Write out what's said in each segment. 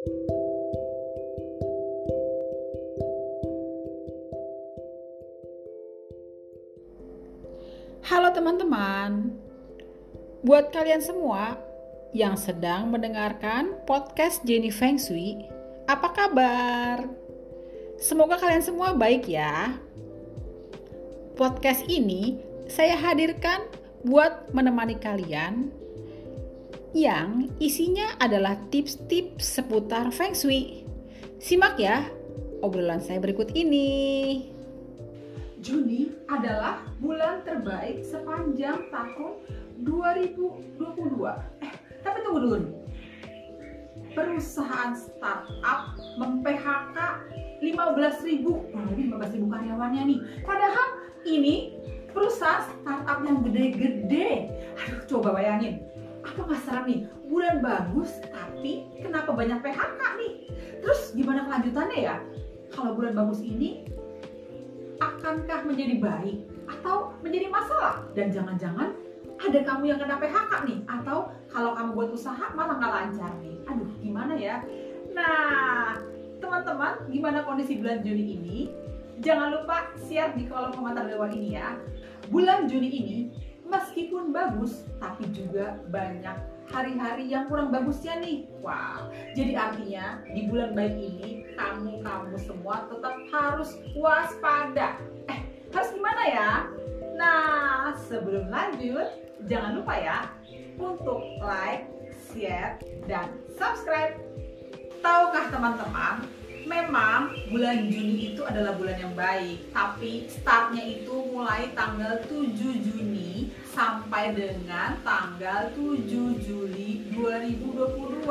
Halo teman-teman, buat kalian semua yang sedang mendengarkan podcast Jenny Feng Shui, apa kabar? Semoga kalian semua baik ya. Podcast ini saya hadirkan buat menemani kalian yang isinya adalah tips-tips seputar Feng Shui. Simak ya obrolan saya berikut ini. Juni adalah bulan terbaik sepanjang tahun 2022. Eh, tapi tunggu dulu. Perusahaan startup mem-PHK 15.000, kurang lebih 15.000 karyawannya nih. Padahal ini perusahaan startup yang gede-gede. Aduh, coba bayangin. Apa masalah nih? Bulan bagus, tapi kenapa banyak PHK nih? Terus gimana kelanjutannya ya? Kalau bulan bagus ini akankah menjadi baik atau menjadi masalah? Dan jangan-jangan ada kamu yang kena PHK nih atau kalau kamu buat usaha malah nggak lancar nih. Aduh, gimana ya? Nah, teman-teman, gimana kondisi bulan Juni ini? Jangan lupa share di kolom komentar bawah ini ya. Bulan Juni ini meskipun bagus, tapi juga banyak hari-hari yang kurang bagusnya nih. Wah, jadi artinya di bulan baik ini kamu-kamu semua tetap harus waspada. Eh, harus gimana ya? Nah, sebelum lanjut, jangan lupa ya untuk like, share, dan subscribe. Tahukah teman-teman, memang bulan Juni itu adalah bulan yang baik, tapi startnya itu mulai tanggal 7 Juni sampai dengan tanggal 7 Juli 2022.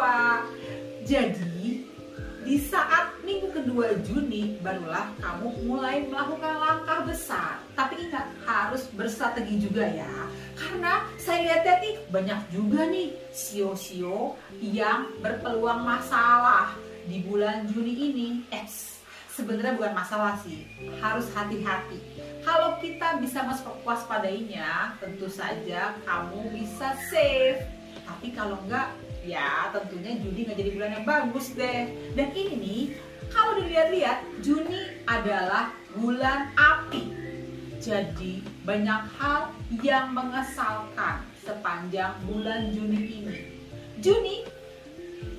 Jadi, di saat minggu kedua Juni barulah kamu mulai melakukan langkah besar. Tapi ingat, harus bersrategi juga ya. Karena saya lihat nih banyak juga nih sio-sio yang berpeluang masalah di bulan Juni ini. Eh, sebenarnya bukan masalah sih, harus hati-hati. Kalau kita bisa waspadainya, tentu saja kamu bisa save. Tapi kalau enggak, ya tentunya Juni nggak jadi bulan yang bagus deh. Dan ini nih, kalau dilihat-lihat, Juni adalah bulan api. Jadi banyak hal yang mengesalkan sepanjang bulan Juni ini. Juni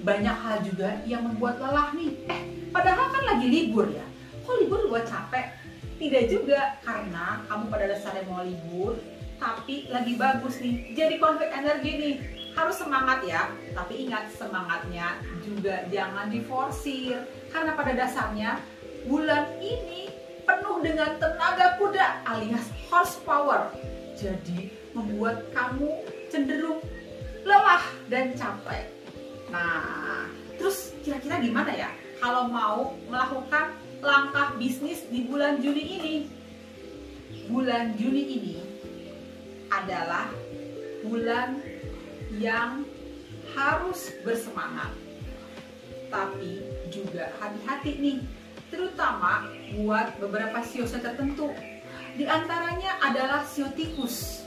banyak hal juga yang membuat lelah nih. Eh, padahal kan lagi libur ya. Kok libur buat capek? Tidak juga, karena kamu pada dasarnya mau libur, tapi lagi bagus nih. Jadi konflik energi nih. Harus semangat ya, tapi ingat semangatnya juga jangan diforsir. Karena pada dasarnya bulan ini penuh dengan tenaga kuda alias horsepower. Jadi membuat kamu cenderung lelah dan capek. Nah, terus kira-kira gimana ya kalau mau melakukan langkah bisnis di bulan Juni ini? Bulan Juni ini adalah bulan yang harus bersemangat. Tapi juga hati-hati nih terutama buat beberapa sio tertentu. Di antaranya adalah sio tikus.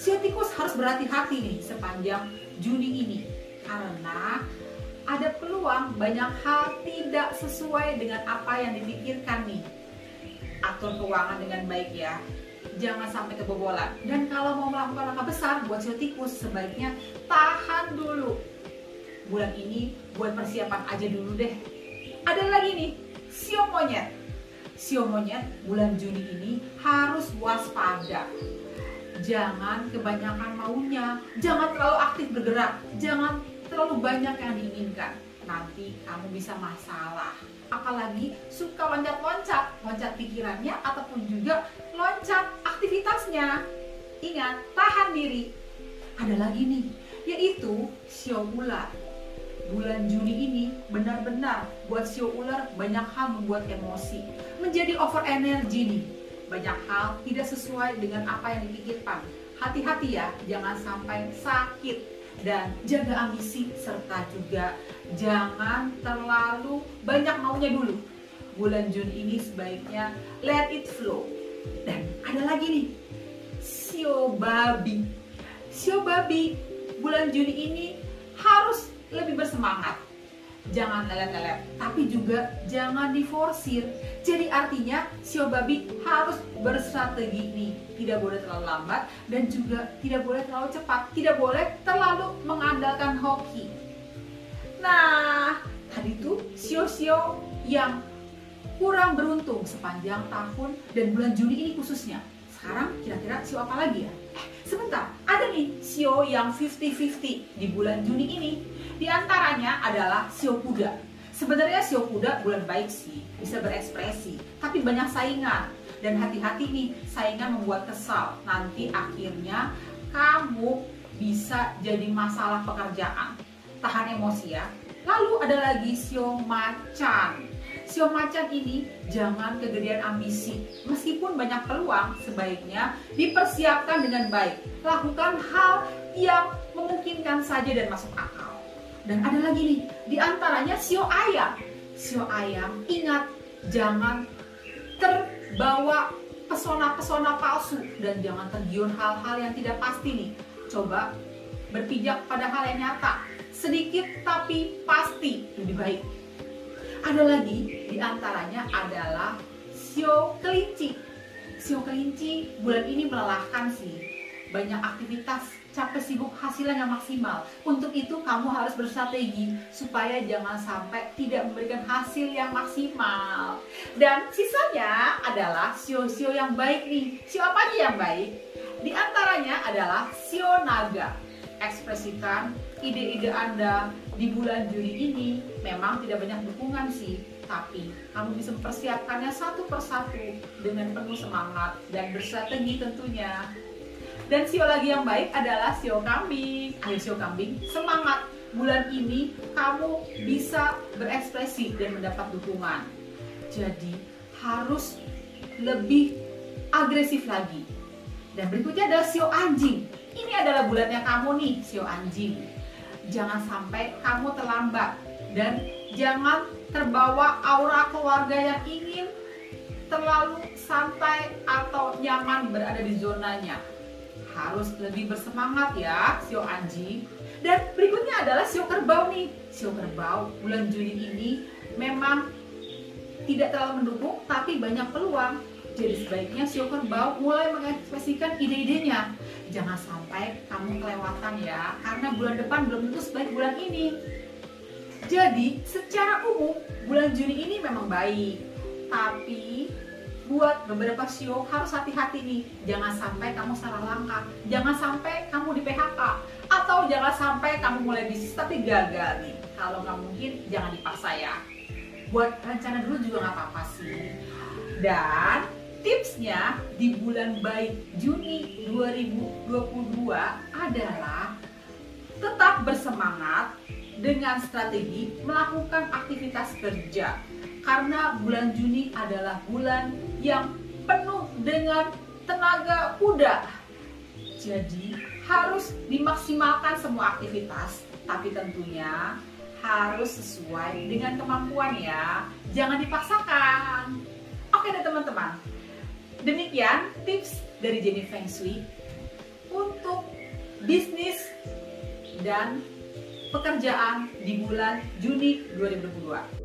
Sio tikus harus berhati-hati nih sepanjang Juni ini karena ada peluang banyak hal tidak sesuai dengan apa yang dipikirkan nih. Atur keuangan dengan baik ya. Jangan sampai kebobolan. Dan kalau mau melakukan langkah besar buat sio tikus sebaiknya tahan dulu. Bulan ini buat persiapan aja dulu deh. Ada lagi nih, sio monyet. Sio monyet bulan Juni ini harus waspada. Jangan kebanyakan maunya, jangan terlalu aktif bergerak, jangan terlalu banyak yang diinginkan. Nanti kamu bisa masalah. Apalagi suka loncat-loncat, loncat pikirannya ataupun juga loncat aktivitasnya. Ingat, tahan diri. Ada lagi nih, yaitu sio ular bulan Juni ini benar-benar buat sio ular banyak hal membuat emosi, menjadi over energy nih. Banyak hal tidak sesuai dengan apa yang dipikirkan. Hati-hati ya, jangan sampai sakit dan jaga ambisi serta juga jangan terlalu banyak maunya dulu. Bulan Juni ini sebaiknya let it flow. Dan ada lagi nih, sio babi. Sio babi bulan Juni ini harus lebih bersemangat. Jangan lelet-lelet, tapi juga jangan diforsir. Jadi artinya sio babi harus berstrategi nih, tidak boleh terlalu lambat dan juga tidak boleh terlalu cepat, tidak boleh terlalu mengandalkan hoki. Nah, tadi tuh sio-sio yang kurang beruntung sepanjang tahun dan bulan Juni ini khususnya. Sekarang kira-kira sio apa lagi ya? Eh, sebentar, ada nih sio yang 50-50 di bulan Juni ini. Di antaranya adalah sio kuda. Sebenarnya sio kuda bulan baik sih, bisa berekspresi, tapi banyak saingan. Dan hati-hati nih, saingan membuat kesal. Nanti akhirnya kamu bisa jadi masalah pekerjaan. Tahan emosi ya. Lalu ada lagi sio macan. Sio macan ini jangan kegedean ambisi. Meskipun banyak peluang, sebaiknya dipersiapkan dengan baik. Lakukan hal yang memungkinkan saja dan masuk akal. Dan ada lagi nih, di antaranya sio ayam. Sio ayam, ingat jangan terbawa pesona-pesona palsu dan jangan tergiur hal-hal yang tidak pasti nih. Coba berpijak pada hal yang nyata, sedikit tapi pasti lebih baik. Ada lagi di antaranya adalah sio kelinci. Sio kelinci bulan ini melelahkan sih. Banyak aktivitas capek sibuk hasilnya yang maksimal. Untuk itu kamu harus bersrategi supaya jangan sampai tidak memberikan hasil yang maksimal. Dan sisanya adalah sio-sio yang baik nih. Sio apa aja yang baik? Di antaranya adalah sio naga. Ekspresikan ide-ide Anda di bulan Juli ini memang tidak banyak dukungan sih, tapi kamu bisa mempersiapkannya satu persatu dengan penuh semangat dan bersrategi tentunya. Dan sio lagi yang baik adalah sio kambing. Ayo sio kambing, semangat. Bulan ini kamu bisa berekspresi dan mendapat dukungan. Jadi harus lebih agresif lagi. Dan berikutnya adalah sio anjing. Ini adalah bulannya kamu nih, sio anjing. Jangan sampai kamu terlambat dan jangan terbawa aura keluarga yang ingin terlalu santai atau nyaman berada di zonanya harus lebih bersemangat ya sio anjing. Dan berikutnya adalah sio kerbau nih. Sio kerbau bulan Juli ini memang tidak terlalu mendukung tapi banyak peluang. Jadi sebaiknya sio kerbau mulai mengekspresikan ide-idenya. Jangan sampai kamu kelewatan ya, karena bulan depan belum tentu sebaik bulan ini. Jadi secara umum bulan Juni ini memang baik, tapi buat beberapa sio harus hati-hati nih. Jangan sampai kamu salah langkah. Jangan sampai kamu di PHK atau jangan sampai kamu mulai bisnis tapi gagal nih. Kalau nggak mungkin jangan dipaksa ya. Buat rencana dulu juga nggak apa-apa sih. Dan tipsnya di bulan baik Juni 2022 adalah tetap bersemangat dengan strategi melakukan aktivitas kerja. Karena bulan Juni adalah bulan yang penuh dengan tenaga kuda. Jadi harus dimaksimalkan semua aktivitas, tapi tentunya harus sesuai dengan kemampuan ya. Jangan dipaksakan. Oke deh teman-teman. Demikian tips dari Jenny Feng Shui untuk bisnis dan pekerjaan di bulan Juni 2022.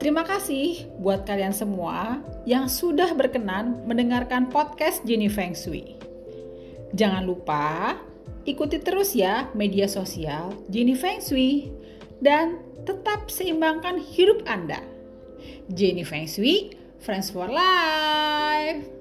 Terima kasih buat kalian semua yang sudah berkenan mendengarkan podcast Jenny Feng Shui. Jangan lupa ikuti terus ya media sosial Jenny Feng Shui dan tetap seimbangkan hidup Anda. Jenny Feng Shui, Friends for Life.